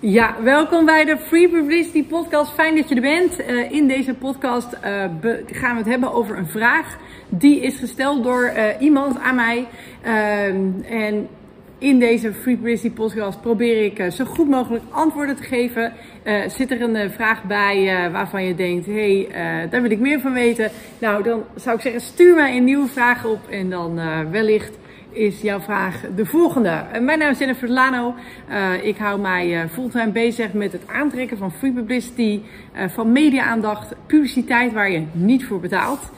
Ja, welkom bij de Free Publicity Podcast. Fijn dat je er bent. Uh, in deze podcast uh, gaan we het hebben over een vraag die is gesteld door uh, iemand aan mij. en in deze Free Publicity Podcast probeer ik zo goed mogelijk antwoorden te geven. zit er een vraag bij waarvan je denkt: hé, hey, daar wil ik meer van weten? Nou, dan zou ik zeggen: stuur mij een nieuwe vraag op en dan wellicht is jouw vraag de volgende. Eh, mijn naam is Jennifer Lano. Uh, ik hou mij uh, fulltime bezig met het aantrekken van free publicity, van media-aandacht, publiciteit waar je niet voor betaalt.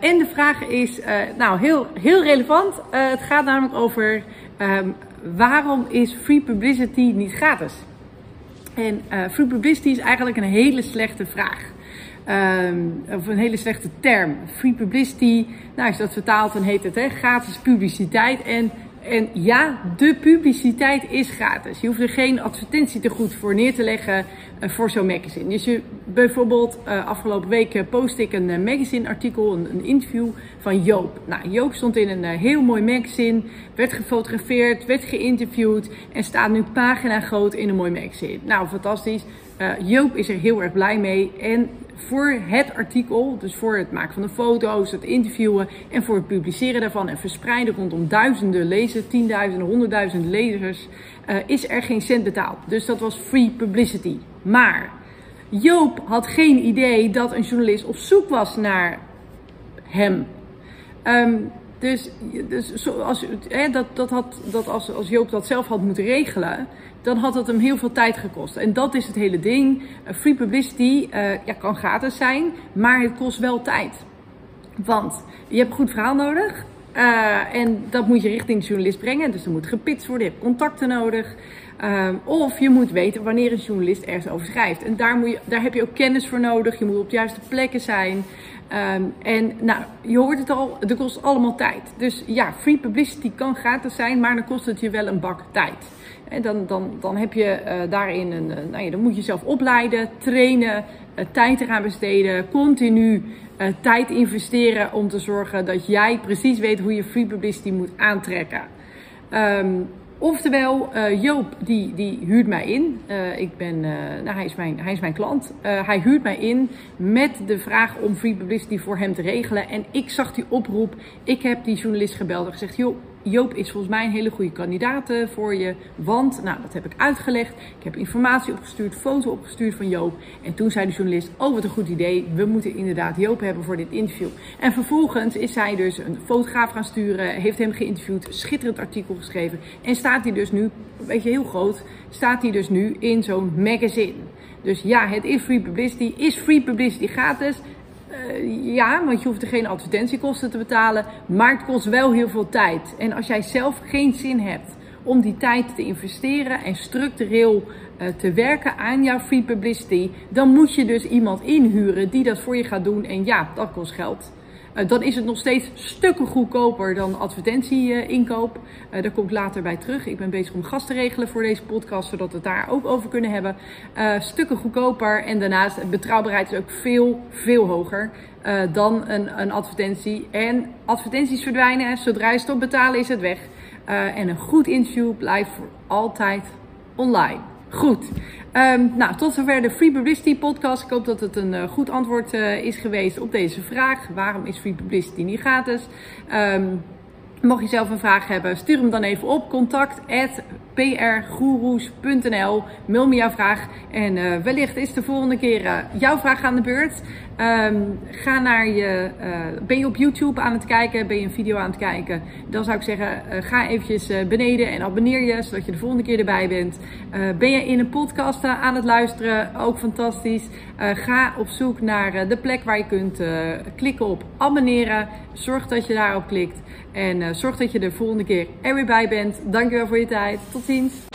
en de vraag is, nou, heel, heel relevant. het gaat namelijk over um, waarom is free publicity niet gratis? En free publicity is eigenlijk een hele slechte vraag. Um, of een hele slechte term. Free publicity. Nou, als je dat vertaalt, dan heet het hè, gratis publiciteit. En, en ja, de publiciteit is gratis. Je hoeft er geen advertentie te goed voor neer te leggen uh, voor zo'n magazine. Dus je, bijvoorbeeld, uh, afgelopen week uh, post ik een magazine artikel, een, een, interview van Joop. Nou, Joop stond in een heel mooi magazine, werd gefotografeerd, werd geïnterviewd en staat nu pagina groot in een mooi magazine. Nou, fantastisch. Joop is er heel erg blij mee en voor het artikel, dus voor het maken van de foto's, het interviewen en voor het publiceren daarvan en verspreiden rondom duizenden lezers, tienduizenden, honderdduizenden lezers, uh, is er geen cent betaald. Dus dat was free publicity. Maar Joop had geen idee dat een journalist op zoek was naar hem. Um, dus, dus zoals, hè, dat, dat had, dat als, als Joop dat zelf had moeten regelen, dan had het hem heel veel tijd gekost. En dat is het hele ding. Free publicity uh, ja, kan gratis zijn, maar het kost wel tijd. Want je hebt een goed verhaal nodig. Uh, en dat moet je richting de journalist brengen. Dus er moet gepitst worden, je hebt contacten nodig. Uh, of je moet weten wanneer een journalist ergens over schrijft. En daar, moet je, daar heb je ook kennis voor nodig. Je moet op de juiste plekken zijn. Um, en nou, je hoort het al, het kost allemaal tijd. Dus ja, free publicity kan gratis zijn, maar dan kost het je wel een bak tijd. Dan, dan, dan heb je uh, daarin een, nou ja, dan moet je jezelf opleiden, trainen, uh, tijd eraan besteden, continu tijd investeren om te zorgen dat jij precies weet hoe je free publicity moet aantrekken. Um, Oftewel, uh, Joop die, die huurt mij in. Uh, ik ben, uh, nou, hij, is mijn, hij is mijn klant. hij huurt mij in met de vraag om free publicity voor hem te regelen. En ik zag die oproep. Ik heb die journalist gebeld en gezegd: joh, Joop is volgens mij een hele goede kandidaat eh, voor je. Want, nou, dat heb ik uitgelegd. Ik heb informatie opgestuurd, foto opgestuurd van Joop. En toen zei de journalist: Oh, wat een goed idee. We moeten inderdaad Joop hebben voor dit interview. En vervolgens is zij dus een fotograaf gaan sturen, heeft hem geïnterviewd, schitterend artikel geschreven. En staat hij dus nu, weet je, heel groot, staat hij dus nu in zo'n magazine. Dus ja, het is free publicity. Is free publicity gratis? Uh, ja, want je hoeft er geen advertentiekosten te betalen. Maar het kost wel heel veel tijd. En als jij zelf geen zin hebt om die tijd te investeren en structureel uh, te werken aan jouw free publicity, dan moet je dus iemand inhuren die dat voor je gaat doen. En ja, dat kost geld. Uh, dan is het nog steeds stukken goedkoper dan advertentie-inkoop. Uh, daar kom ik later bij terug. Ik ben bezig om gas te regelen voor deze podcast, zodat we het daar ook over kunnen hebben. Uh, stukken goedkoper en daarnaast betrouwbaarheid is ook veel, veel hoger dan een, een, advertentie. En advertenties verdwijnen. Zodra je stopt betalen is het weg. en een goed interview blijft voor altijd online. Goed. Um, nou, tot zover de Free Publicity podcast. Ik hoop dat het een uh, goed antwoord uh, is geweest op deze vraag. Waarom is Free Publicity niet gratis? Um, mocht je zelf een vraag hebben, stuur hem dan even op. Contact prgoeroes.nl. Mail me jouw vraag. En uh, wellicht is de volgende keer jouw vraag aan de beurt. Um, ga naar je. Uh, ben je op YouTube aan het kijken? Ben je een video aan het kijken? Dan zou ik zeggen: ga eventjes beneden en abonneer je, zodat je de volgende keer erbij bent. ben je in een podcast aan het luisteren? Ook fantastisch. ga op zoek naar de plek waar je kunt klikken op abonneren. Zorg dat je daarop klikt. En zorg dat je de volgende keer er weer bij bent. Dankjewel voor je tijd. Tot since